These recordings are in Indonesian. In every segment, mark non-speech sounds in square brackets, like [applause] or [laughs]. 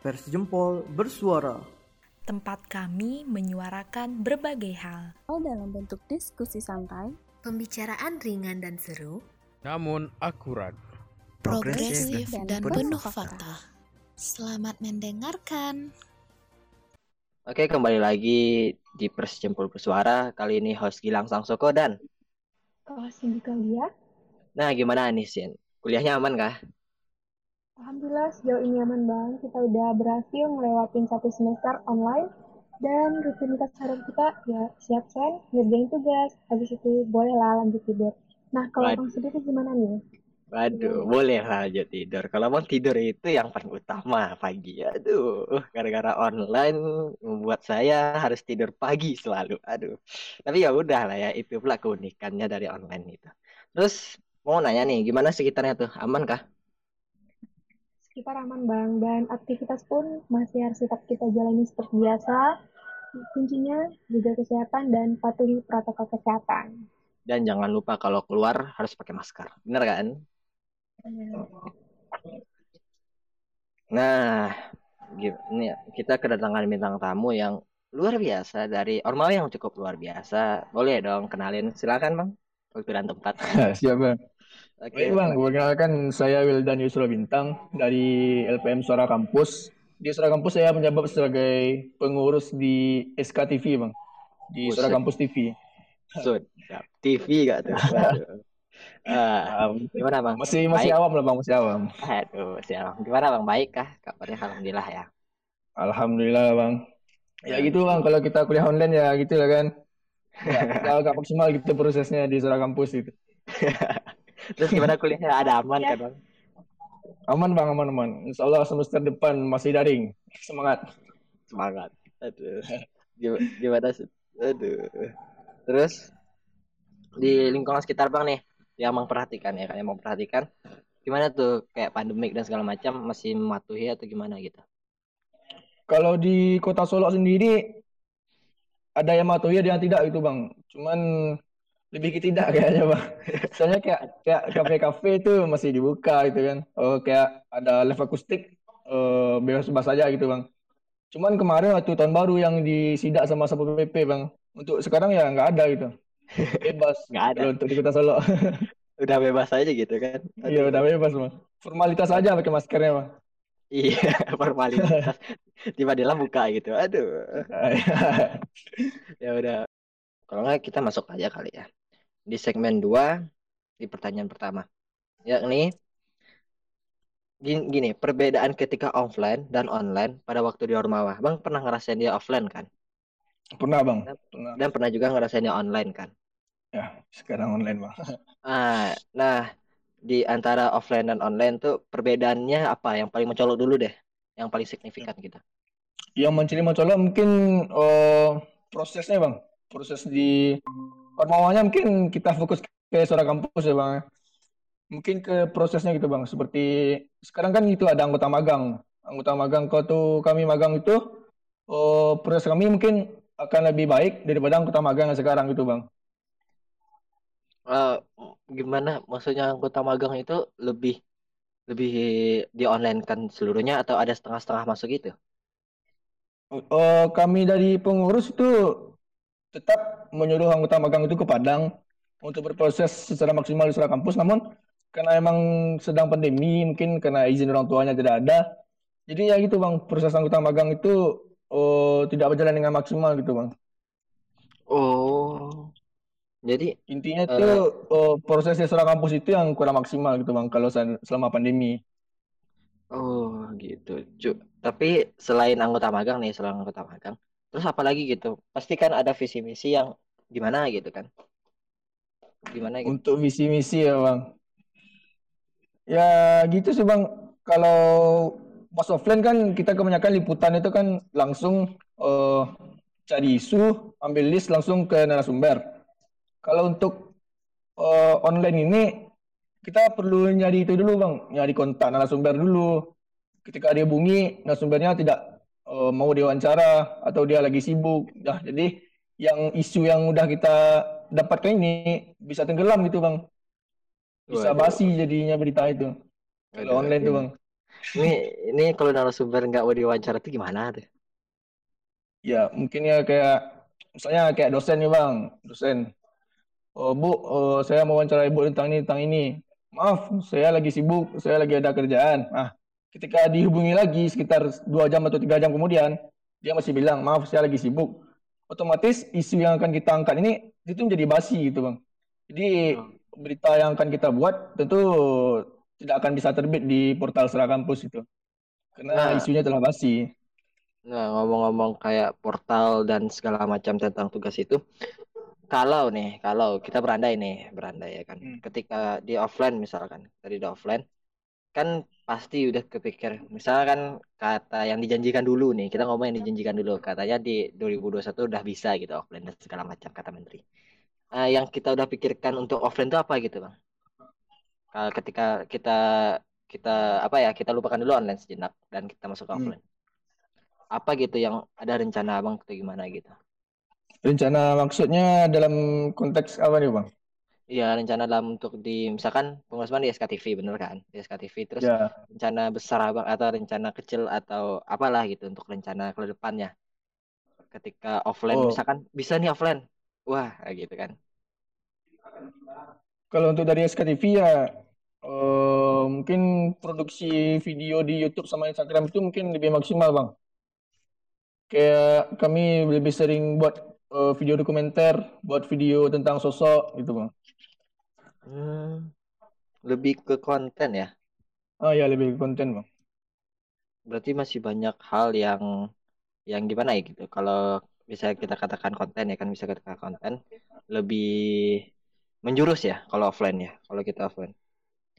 Pers Jempol bersuara. Tempat kami menyuarakan berbagai hal. dalam bentuk diskusi santai, Pembicaraan ringan dan seru. namun akurat. Progresif dan dan penuh fakta. fakta. Selamat mendengarkan. Oke, kembali lagi di Pers Jempol Bersuara. Kali ini host Gilang Sangsoko dan Oh, Cindy Claudia. Nah, gimana nih, Sin? Kuliahnya aman kah? Alhamdulillah sejauh ini aman bang. Kita udah berhasil ngelewatin satu semester online dan rutinitas harian kita ya siap sen, ngerjain tugas. Habis itu bolehlah lanjut tidur. Nah kalau Waduh. abang sendiri gimana nih? Waduh, boleh lah lanjut tidur. Kalau mau tidur itu yang paling utama pagi. Aduh, gara-gara online membuat saya harus tidur pagi selalu. Aduh. Tapi ya udah lah ya, itu pula keunikannya dari online itu. Terus mau nanya nih, gimana sekitarnya tuh? Aman kah? Sekitar aman bang dan aktivitas pun masih harus tetap kita jalani seperti biasa. Kuncinya juga kesehatan dan patuhi protokol kesehatan. Dan jangan lupa kalau keluar harus pakai masker. Bener kan? Nah, ini kita kedatangan bintang tamu yang luar biasa dari Ormawa yang cukup luar biasa. Boleh dong kenalin, silakan bang. Waktu dan tempat. [laughs] Siap bang. Oke. Baik bang, perkenalkan saya Wildan Yusra Bintang dari LPM Suara Kampus. Di Suara Kampus saya menjabat sebagai pengurus di SKTV bang. Di Suara. Kampus TV. Sud, siap. TV gak tuh? [laughs] Um, gimana bang? masih masih Baik. awam lah bang, masih awam. Aduh, siap. Gimana bang? Baik kah? Kabarnya alhamdulillah ya. Alhamdulillah bang. Ya gitu bang, kalau kita kuliah online ya gitu lah kan. Ya, [laughs] agak maksimal gitu prosesnya di Suara Kampus itu. [laughs] Terus gimana kuliahnya? Ada aman kan bang? Aman bang, aman aman. Insya Allah semester depan masih daring. Semangat. Semangat. Aduh. Gim- Gimana sih? Aduh. Terus di lingkungan sekitar Bang nih yang memperhatikan ya kan yang memperhatikan gimana tuh kayak pandemik dan segala macam masih mematuhi atau gimana gitu. Kalau di kota Solo sendiri ada yang matuhi ada yang tidak gitu bang. Cuman lebih ke tidak kayaknya bang. [laughs] Soalnya kayak kayak kafe-kafe itu masih dibuka gitu kan. Oh kayak ada live akustik eh, bebas-bebas saja gitu bang. Cuman kemarin waktu tahun baru yang disidak sama Satpol PP bang. Untuk sekarang ya nggak ada gitu. [laughs] Bebas. Nggak ada. Untuk di kota Solo. [laughs] Udah bebas aja gitu kan. Iya udah bebas bang. Formalitas aja pakai maskernya bang. Iya, formalitas. Tiba-tiba buka gitu. Aduh. Ya udah. Kalau nggak kita masuk aja kali ya. Di segmen 2 di pertanyaan pertama. Yakni gini, gini, perbedaan ketika offline dan online pada waktu di Ormawa. Bang pernah ngerasain dia offline kan? Pernah bang. Pernah. Dan pernah juga ngerasain dia online kan? Ya sekarang online bang. [laughs] Ah, nah di antara offline dan online tuh perbedaannya apa? Yang paling mencolok dulu deh. Yang paling signifikan gitu. Yang mencuri mencolok mungkin eh, prosesnya bang, proses di formawanya mungkin kita fokus ke suara kampus ya bang. Mungkin ke prosesnya gitu bang. Seperti sekarang kan itu ada anggota magang, anggota magang kau tuh kami magang itu eh, proses kami mungkin akan lebih baik daripada anggota magang yang sekarang gitu bang. Eh, gimana? Maksudnya anggota magang itu lebih lebih di online kan seluruhnya atau ada setengah-setengah masuk gitu? Eh, kami dari pengurus itu tetap menyuruh anggota magang itu ke Padang untuk berproses secara maksimal di suara kampus. Namun karena emang sedang pandemi, mungkin karena izin orang tuanya tidak ada. Jadi ya gitu bang, proses anggota magang itu eh, tidak berjalan dengan maksimal gitu bang. Oh. Jadi Intinya itu eh, proses di suara kampus itu yang kurang maksimal gitu bang. Kalau se- selama pandemi. Oh gitu, Cu. Tapi selain anggota magang nih, selain anggota magang, terus apa lagi gitu? Pasti kan ada visi misi yang gimana gitu kan? Gimana gitu? Untuk visi misi ya bang. Ya gitu sih bang. Kalau pas offline kan kita kebanyakan liputan itu kan langsung eh, cari isu, ambil list langsung ke narasumber. Kalau untuk eh, online ini kita perlu nyari itu dulu bang, nyari kontak narasumber dulu. Ketika dia bunyi, narasumbernya tidak eh, mau diwawancara atau dia lagi sibuk. Nah, jadi yang isu yang udah kita dapatkan ini bisa tenggelam gitu bang. Bisa basi jadinya berita itu. Kalau online tuh bang. Ini ini kalau narasumber nggak mau diwawancara tuh gimana tuh? Ya, mungkin ya kayak misalnya kayak dosen nih Bang, dosen. Oh, Bu, oh, saya mau wawancara Ibu tentang ini, tentang ini. Maaf, saya lagi sibuk, saya lagi ada kerjaan. Nah, ketika dihubungi lagi sekitar dua jam atau tiga jam kemudian, dia masih bilang, maaf, saya lagi sibuk. Otomatis isu yang akan kita angkat ini itu menjadi basi gitu Bang. Jadi berita yang akan kita buat tentu tidak akan bisa terbit di portal Serah Kampus itu. Karena Nah. isunya telah basi. Nah, ngomong-ngomong kayak portal dan segala macam tentang tugas itu, kalau nih, kalau kita berandai nih, berandai ya kan. Hmm. Ketika di offline misalkan, tadi di offline, kan pasti udah kepikir, misalkan kata yang dijanjikan dulu nih, kita ngomong yang dijanjikan dulu, katanya di 2021 udah bisa gitu offline dan segala macam kata menteri. Ah, yang kita udah pikirkan untuk offline itu apa gitu, Bang? Kalau ketika kita kita apa ya, kita lupakan dulu online sejenak dan kita masuk ke Hmm. offline apa gitu yang ada rencana abang atau gimana gitu? Rencana maksudnya dalam konteks apa nih Bang? Iya rencana dalam untuk di misalkan pengurusan di SKTV bener kan? Di SKTV terus Ya, rencana besar abang atau rencana kecil atau apalah gitu untuk rencana ke depannya. Ketika offline Oh. misalkan bisa nih offline, wah kayak gitu kan? kalau untuk dari SKTV ya eh, mungkin produksi video di YouTube sama Instagram itu mungkin lebih maksimal Bang. Kayak kami lebih sering buat eh, video dokumenter, buat video tentang sosok gitu Bang. Hmm, lebih ke konten ya. Ah ya lebih ke konten Bang. Berarti masih banyak hal yang yang gimana ya gitu. Kalau bisa kita katakan konten ya kan bisa kita katakan konten lebih menjurus ya kalau offline ya. Kalau kita offline.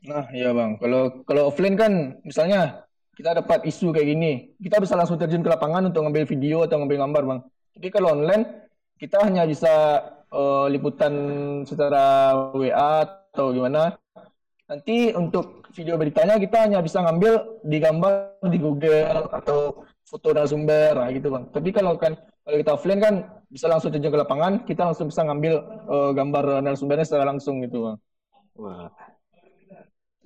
Nah, iya Bang. Kalau kalau offline kan misalnya kita dapat isu kayak gini, kita bisa langsung terjun ke lapangan untuk ngambil video atau ngambil gambar, Bang. Tapi kalau online kita hanya bisa eh, liputan secara WA atau gimana. Nanti untuk video beritanya kita hanya bisa ngambil di gambar di Google atau foto narasumber nah gitu, Bang. Tapi kalau kan kalau kita offline kan bisa langsung terjun ke lapangan, kita langsung bisa ngambil eh, gambar narasumbernya secara langsung gitu, Bang. Wah,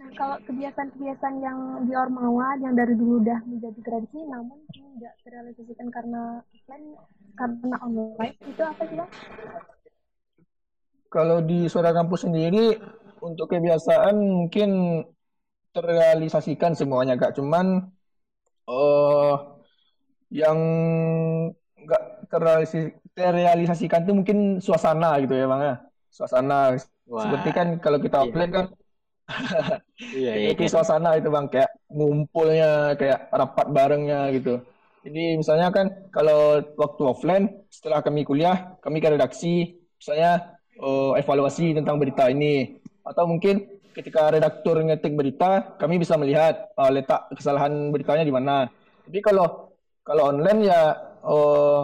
Nah, kalau kebiasaan-kebiasaan yang di Ormawa yang dari dulu udah menjadi tradisi namun tidak terrealisasikan karena offline karena online itu apa sih bang? Kalau di suara kampus sendiri untuk kebiasaan mungkin terrealisasikan semuanya kak. Cuman eh yang nggak terrealisasi, terrealisasikan itu mungkin suasana gitu ya bang ya. Suasana wah. seperti kan kalau kita Iya. offline kan [laughs] Iya, iya, itu iya. suasana itu bang kayak ngumpulnya kayak rapat barengnya gitu. Jadi misalnya kan kalau waktu offline setelah kami kuliah kami ke redaksi misalnya eh, evaluasi tentang berita ini atau mungkin ketika redaktur ngetik berita kami bisa melihat eh, letak kesalahan beritanya di mana. Tapi kalau kalau online ya eh,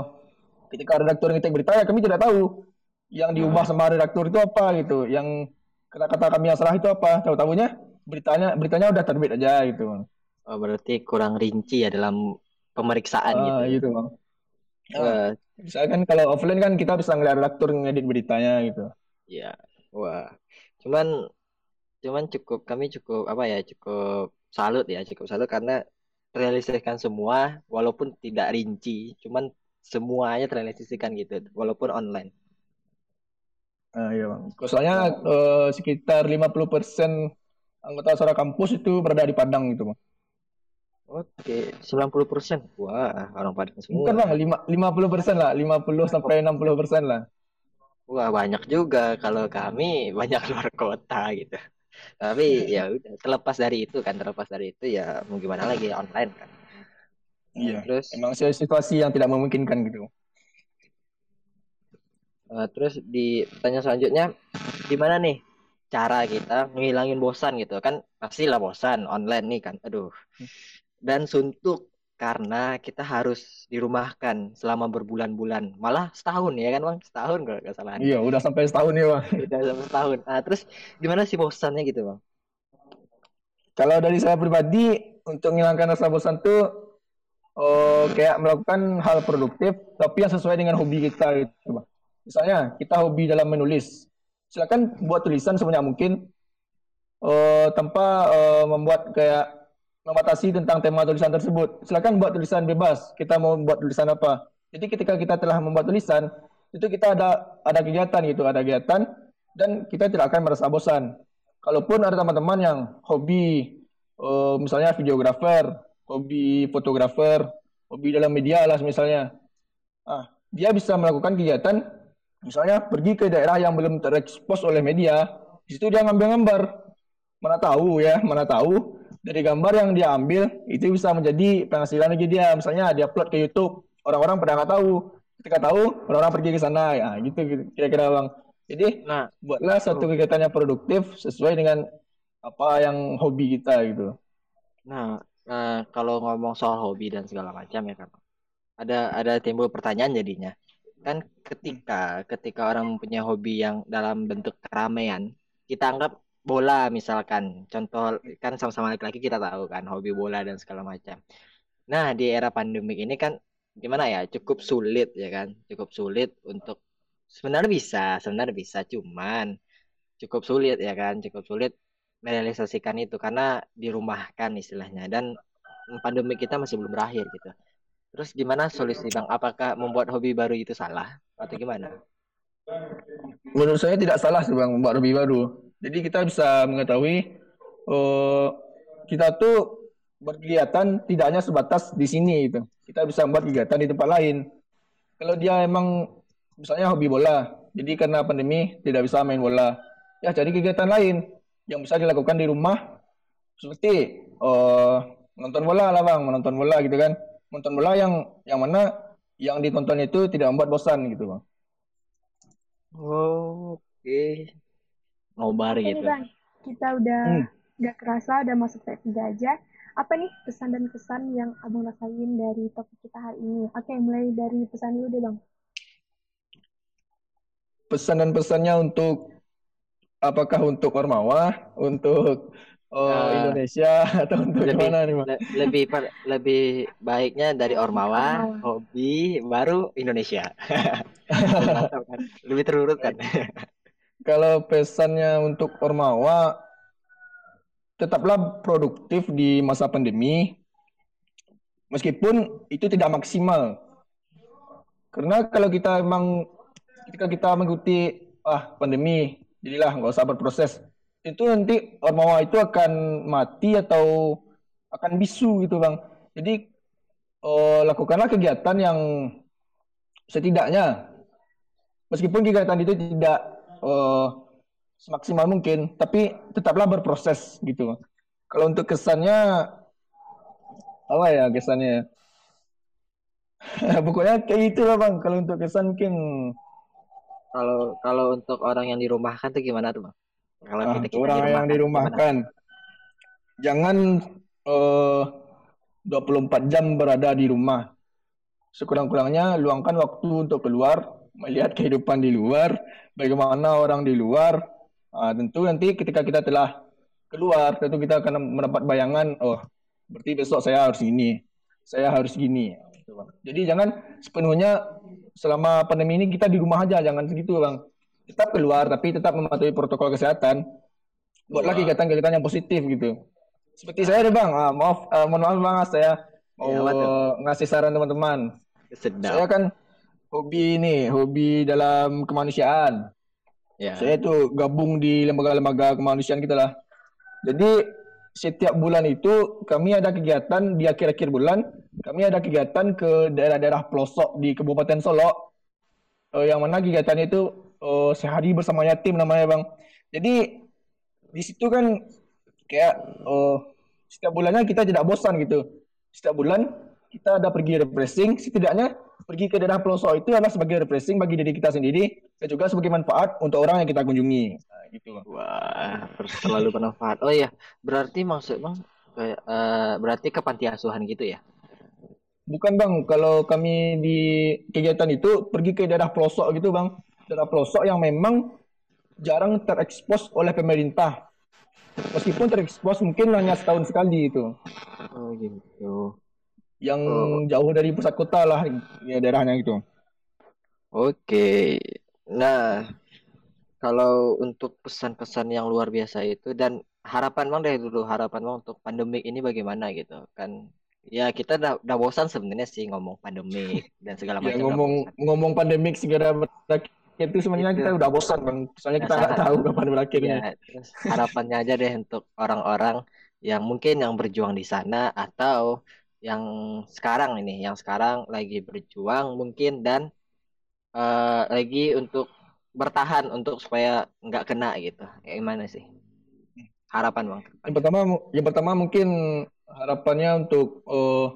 ketika redaktur ngetik berita ya kami tidak tahu yang diubah sama redaktur itu apa gitu, yang kata-kata kami yang salah itu apa. Tahu-tahunya beritanya beritanya udah terbit aja gitu. Oh, berarti kurang rinci ya dalam pemeriksaan gitu. Ah, gitu bang. Wah, Misalkan kalau offline kan kita bisa ngeliat redaktur ngedit beritanya gitu. iya. Wah. Cuman cuman cukup kami cukup apa ya cukup salut ya cukup salut karena terrealisasikan semua walaupun tidak rinci cuman semuanya terrealisasikan gitu walaupun online Ah, iya bang. Soalnya eh, sekitar 50% anggota suara kampus itu berada di Padang gitu bang. Oke 90% wah orang Padang semua Bukan bang, lima- 50% lah, 50 sampai 60% lah. wah banyak juga kalau kami [laughs] banyak luar kota gitu tapi ya udah terlepas dari itu kan terlepas dari itu ya mau gimana lagi online kan Iya. terus Emang situasi yang tidak memungkinkan gitu. Eh, terus di pertanyaan selanjutnya, gimana nih cara kita ngilangin bosan gitu kan? Pastilah bosan online nih kan. Aduh. Dan suntuk karena kita harus dirumahkan selama berbulan-bulan. Malah setahun ya kan Bang? Setahun kalau nggak salah. Iya, udah sampai setahun nih bang. Udah sampai setahun. Nah, terus gimana sih bosannya gitu Bang? Kalau dari saya pribadi untuk menghilangkan rasa bosan tuh oh, kayak melakukan hal produktif tapi yang sesuai dengan hobi kita gitu, Bang. Misalnya kita hobi dalam menulis, silakan buat tulisan sebanyak mungkin eh, tanpa eh, membuat kayak membatasi tentang tema tulisan tersebut. Silakan buat tulisan bebas. Kita mau buat tulisan apa. Jadi ketika kita telah membuat tulisan, itu kita ada ada kegiatan gitu, ada kegiatan dan kita tidak akan merasa bosan. Kalaupun ada teman-teman yang hobi uh, misalnya videografer, hobi fotografer, hobi dalam media lah misalnya. Ah, dia bisa melakukan kegiatan misalnya pergi ke daerah yang belum terekspos oleh media, di situ dia ngambil gambar. Mana tahu ya, mana tahu dari gambar yang dia ambil itu bisa menjadi penghasilan lagi dia. Misalnya dia upload ke YouTube, orang-orang pada nggak tahu. Ketika tahu, orang-orang pergi ke sana, ya gitu, gitu kira-kira bang. Jadi nah, buatlah satu kegiatan yang produktif sesuai dengan apa yang hobi kita gitu. Nah, nah kalau ngomong soal hobi dan segala macam ya kan, ada ada timbul pertanyaan jadinya. Kan ketika ketika orang mempunyai hobi yang dalam bentuk keramaian, kita anggap bola misalkan. Contoh kan sama-sama laki-laki kita tahu kan hobi bola dan segala macam. Nah di era pandemik ini kan gimana ya cukup sulit ya kan cukup sulit untuk sebenarnya bisa sebenarnya bisa cuman cukup sulit ya kan cukup sulit merealisasikan itu karena dirumahkan istilahnya dan pandemi kita masih belum berakhir gitu. Terus gimana solusi bang? Apakah membuat hobi baru itu salah atau gimana? Menurut saya tidak salah sih bang membuat hobi baru jadi kita bisa mengetahui uh, kita tuh berkegiatan tidak hanya sebatas di sini itu. Kita bisa membuat kegiatan di tempat lain. Kalau dia emang misalnya hobi bola, jadi karena pandemi tidak bisa main bola, ya cari kegiatan lain yang bisa dilakukan di rumah seperti uh, nonton bola lah bang, menonton bola gitu kan. Menonton bola yang yang mana yang ditonton itu tidak membuat bosan gitu bang. Oh, oke. Ngobar Oke gitu. Nih bang, kita udah hmm. gak kerasa udah masuk t tiga aja. Apa nih pesan dan kesan yang abang rasain dari topik kita hari ini? Oke, mulai dari pesan dulu deh bang. Pesan dan pesannya untuk apakah untuk Ormawa, untuk oh, uh, Indonesia [laughs] atau untuk lebih, mana nih bang? lebih per, lebih baiknya dari Ormawa, hobi, baru Indonesia. [laughs] lebih terurut kan [laughs] kalau pesannya untuk Ormawa tetaplah produktif di masa pandemi. Meskipun itu tidak maksimal. Karena kalau kita emang ketika kita mengikuti ah pandemi jadilah nggak usah berproses itu nanti Ormawa itu akan mati atau akan bisu gitu bang. Jadi oh, lakukanlah kegiatan yang setidaknya meskipun kegiatan itu tidak uh, semaksimal mungkin, tapi tetaplah berproses gitu. Kalau untuk kesannya apa ya kesannya? [laughs] Pokoknya kayak gitu lah bang. Kalau untuk kesan mungkin kalau kalau untuk orang yang dirumahkan tuh gimana tuh bang? Kalau ah, kita, kita orang yang dirumahkan, gimana? jangan uh, eh, 24 jam berada di rumah. Sekurang-kurangnya luangkan waktu untuk keluar, melihat kehidupan di luar, bagaimana orang di luar. Uh, tentu nanti ketika kita telah keluar, tentu kita akan mendapat bayangan, oh, berarti besok saya harus ini, saya harus gini. Jadi jangan sepenuhnya selama pandemi ini kita di rumah aja, jangan segitu bang. Tetap keluar, tapi tetap mematuhi protokol kesehatan. Buatlah kegiatan-kegiatan yang positif gitu. Seperti saya deh bang, uh, maaf, uh, mohon maaf bang, saya mau ya, ngasih saran teman-teman. Saya kan hobi ini, hobi dalam kemanusiaan. Ya. Saya tuh gabung di lembaga-lembaga kemanusiaan kita lah. Jadi setiap bulan itu kami ada kegiatan di akhir-akhir bulan, kami ada kegiatan ke daerah-daerah pelosok di Kabupaten Solo. Uh, yang mana kegiatan itu uh, sehari bersama yatim namanya, Bang. Jadi di situ kan kayak uh, setiap bulannya kita tidak bosan gitu. Setiap bulan kita ada pergi refreshing, setidaknya pergi ke daerah pelosok itu adalah sebagai refreshing bagi diri kita sendiri dan juga sebagai manfaat untuk orang yang kita kunjungi. Nah, gitu. Wah, selalu bermanfaat. Oh iya, berarti maksud Bang kayak uh, berarti ke panti asuhan gitu ya? Bukan Bang, kalau kami di kegiatan itu pergi ke daerah pelosok gitu Bang. Daerah pelosok yang memang jarang terekspos oleh pemerintah. Meskipun terekspos mungkin hanya setahun sekali itu. Oh gitu yang oh. jauh dari pusat kota lah ya daerahnya gitu. Oke. Nah, kalau untuk pesan-pesan yang luar biasa itu dan harapan bang deh dulu harapan bang untuk pandemik ini bagaimana gitu kan ya kita udah, udah bosan sebenarnya sih ngomong pandemik dan segala Ya, macam udah ngomong ngomong pandemik segera berakhir itu sebenarnya Itu. kita udah bosan bang. Soalnya kita nggak [laughs] tahu kapan berakhirnya. Ya, harapannya aja deh untuk orang-orang yang mungkin yang berjuang di sana atau yang sekarang ini, yang sekarang lagi berjuang mungkin dan eh, lagi untuk bertahan untuk supaya nggak kena gitu. Kayak gimana sih? Harapan bang. Yang pertama, yang pertama mungkin harapannya untuk eh,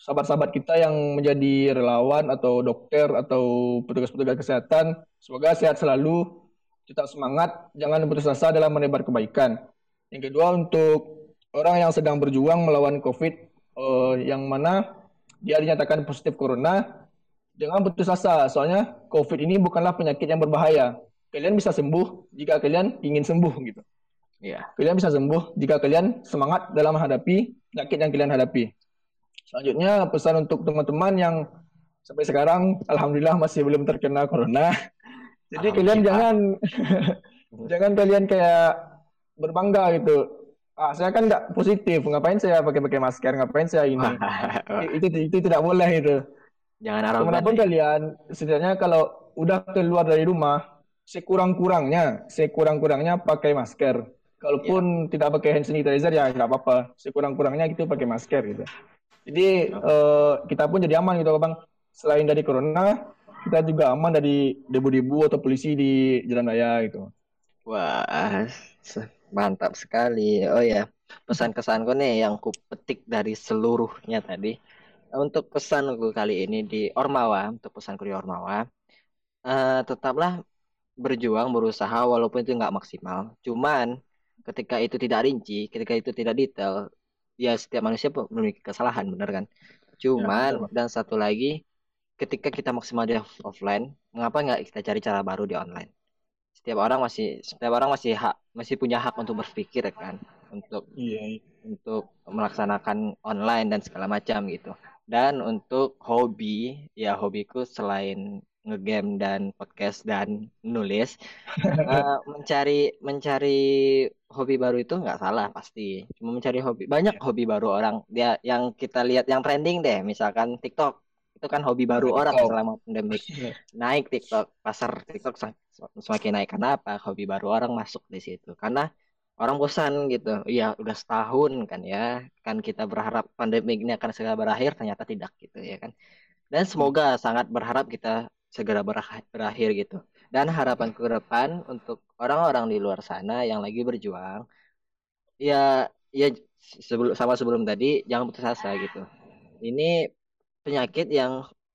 sahabat-sahabat kita yang menjadi relawan atau dokter atau petugas-petugas kesehatan, semoga sehat selalu, tetap semangat, jangan putus asa dalam menebar kebaikan. Yang kedua untuk orang yang sedang berjuang melawan COVID, eh, yang mana dia dinyatakan positif corona, jangan putus asa, soalnya COVID ini bukanlah penyakit yang berbahaya. Kalian bisa sembuh jika kalian ingin sembuh gitu. Iya. Kalian bisa sembuh jika kalian semangat dalam menghadapi penyakit yang kalian hadapi. Selanjutnya pesan untuk teman-teman yang sampai sekarang alhamdulillah masih belum terkena corona. Jadi kalian jangan [laughs] jangan kalian kayak berbangga gitu. Ah, saya kan nggak positif, ngapain saya pakai-pakai masker, ngapain saya ini? [laughs] itu, itu itu tidak boleh itu. Jangan arogan. Ke mana pun deh. kalian, setidaknya kalau udah keluar dari rumah, sekurang-kurangnya, sekurang-kurangnya pakai masker. Kalaupun tidak pakai hand sanitizer ya nggak apa-apa. Sekurang-kurangnya gitu pakai masker gitu. Jadi eh, kita pun jadi aman gitu bang. Selain dari corona, kita juga aman dari debu-debu atau polisi di jalan raya gitu. Wah, mantap sekali. Oh ya, pesan-kesanku nih yang ku petik dari seluruhnya tadi. Untuk pesanku kali ini di Ormawa, untuk pesanku di Ormawa, eh, tetaplah berjuang, berusaha walaupun itu nggak maksimal. Cuman ketika itu tidak rinci, ketika itu tidak detail, ya setiap manusia memiliki kesalahan, benar kan? Cuman dan satu lagi, ketika kita maksimal di off- offline, mengapa nggak kita cari cara baru di online? Setiap orang masih setiap orang masih hak masih punya hak untuk berpikir kan, untuk Iya. untuk melaksanakan online dan segala macam gitu. Dan untuk hobi, ya hobiku selain ngegame dan podcast dan nulis, [laughs] eh, mencari mencari hobi baru itu nggak salah pasti. Cuma mencari hobi banyak hobi baru orang dia yang kita lihat yang trending deh, misalkan TikTok itu kan hobi baru TikTok. orang selama pandemik naik TikTok pasar TikTok semakin naik. Karena apa? Hobi baru orang masuk di situ. Karena orang bosan gitu. Iya udah setahun kan ya. Kan kita berharap pandemi ini akan segera berakhir ternyata tidak gitu ya kan. Dan semoga sangat berharap kita segera berakhir gitu. Dan harapan ke depan untuk orang-orang di luar sana yang lagi berjuang ya ya sebelum sama sebelum tadi jangan putus asa gitu. Ini penyakit yang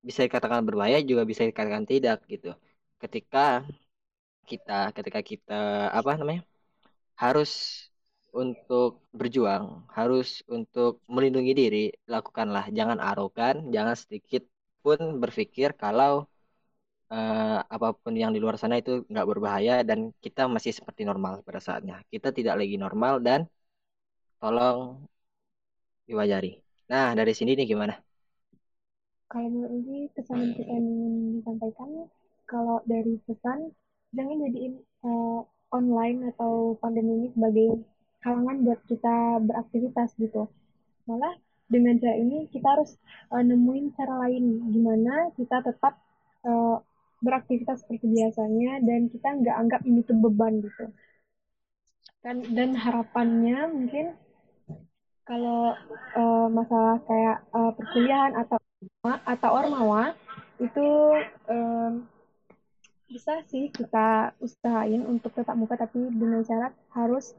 bisa dikatakan berbahaya juga bisa dikatakan tidak gitu. Ketika kita ketika kita apa namanya harus untuk berjuang harus untuk melindungi diri lakukanlah. Jangan arogan jangan sedikit pun berpikir kalau eh, apa pun yang di luar sana itu nggak berbahaya dan kita masih seperti normal pada saatnya. Kita tidak lagi normal dan tolong diwajari. Nah dari sini nih gimana? Kalau menurut ini pesan yang ingin disampaikan, kalau dari pesan, jangan jadiin eh, online atau pandemi ini sebagai halangan buat kita beraktivitas gitu. Malah dengan cara ini kita harus eh, nemuin cara lain gimana kita tetap eh, beraktivitas seperti biasanya dan kita nggak anggap ini tuh beban gitu. Dan dan harapannya mungkin kalau eh, masalah kayak eh, perkuliahan atau atau ormawa itu em, bisa sih kita usahain untuk tetap muka tapi dengan syarat harus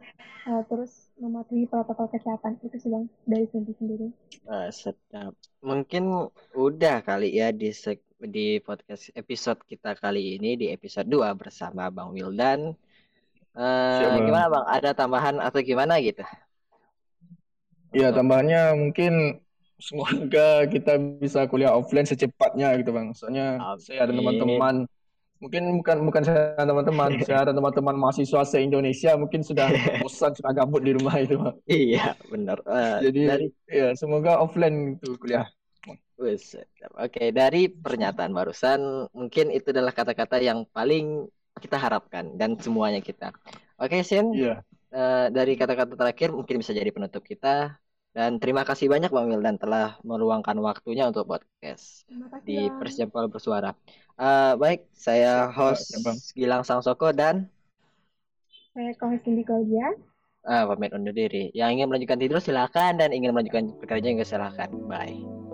eh, terus mematuhi protokol kesehatan itu sih bang dari sendiri sendiri. Ah, sedap. Mungkin udah kali ya di seg- di podcast episode kita kali ini di episode 2 bersama Bang Wildan. Eh, Siap, Bang. gimana Bang? Ada tambahan atau gimana gitu? Ya tambahannya mungkin semoga kita bisa kuliah offline secepatnya gitu bang. Soalnya saya dan Amin. teman-teman mungkin bukan bukan saya teman-teman, [laughs] saya dan teman-teman mahasiswa se Indonesia mungkin sudah [laughs] bosan sudah gabut di rumah itu. Iya, benar. Eh, Jadi dari ya semoga offline itu kuliah. Wes. Oke, dari pernyataan barusan mungkin itu adalah kata-kata yang paling kita harapkan dan semuanya kita. Oke, Sin. Iya. eh, dari kata-kata terakhir mungkin bisa jadi penutup kita. Dan terima kasih banyak Bang Wildan telah meluangkan waktunya untuk podcast Terima kasih, di. Persjempol Bersuara. Eh, baik, saya host Ya, Bang. Gilang Sangsoko dan Saya co-host Cindy Claudia. ah, pamit undur diri. Yang ingin melanjutkan tidur silakan dan ingin melanjutkan pekerjaan juga silakan. Bye.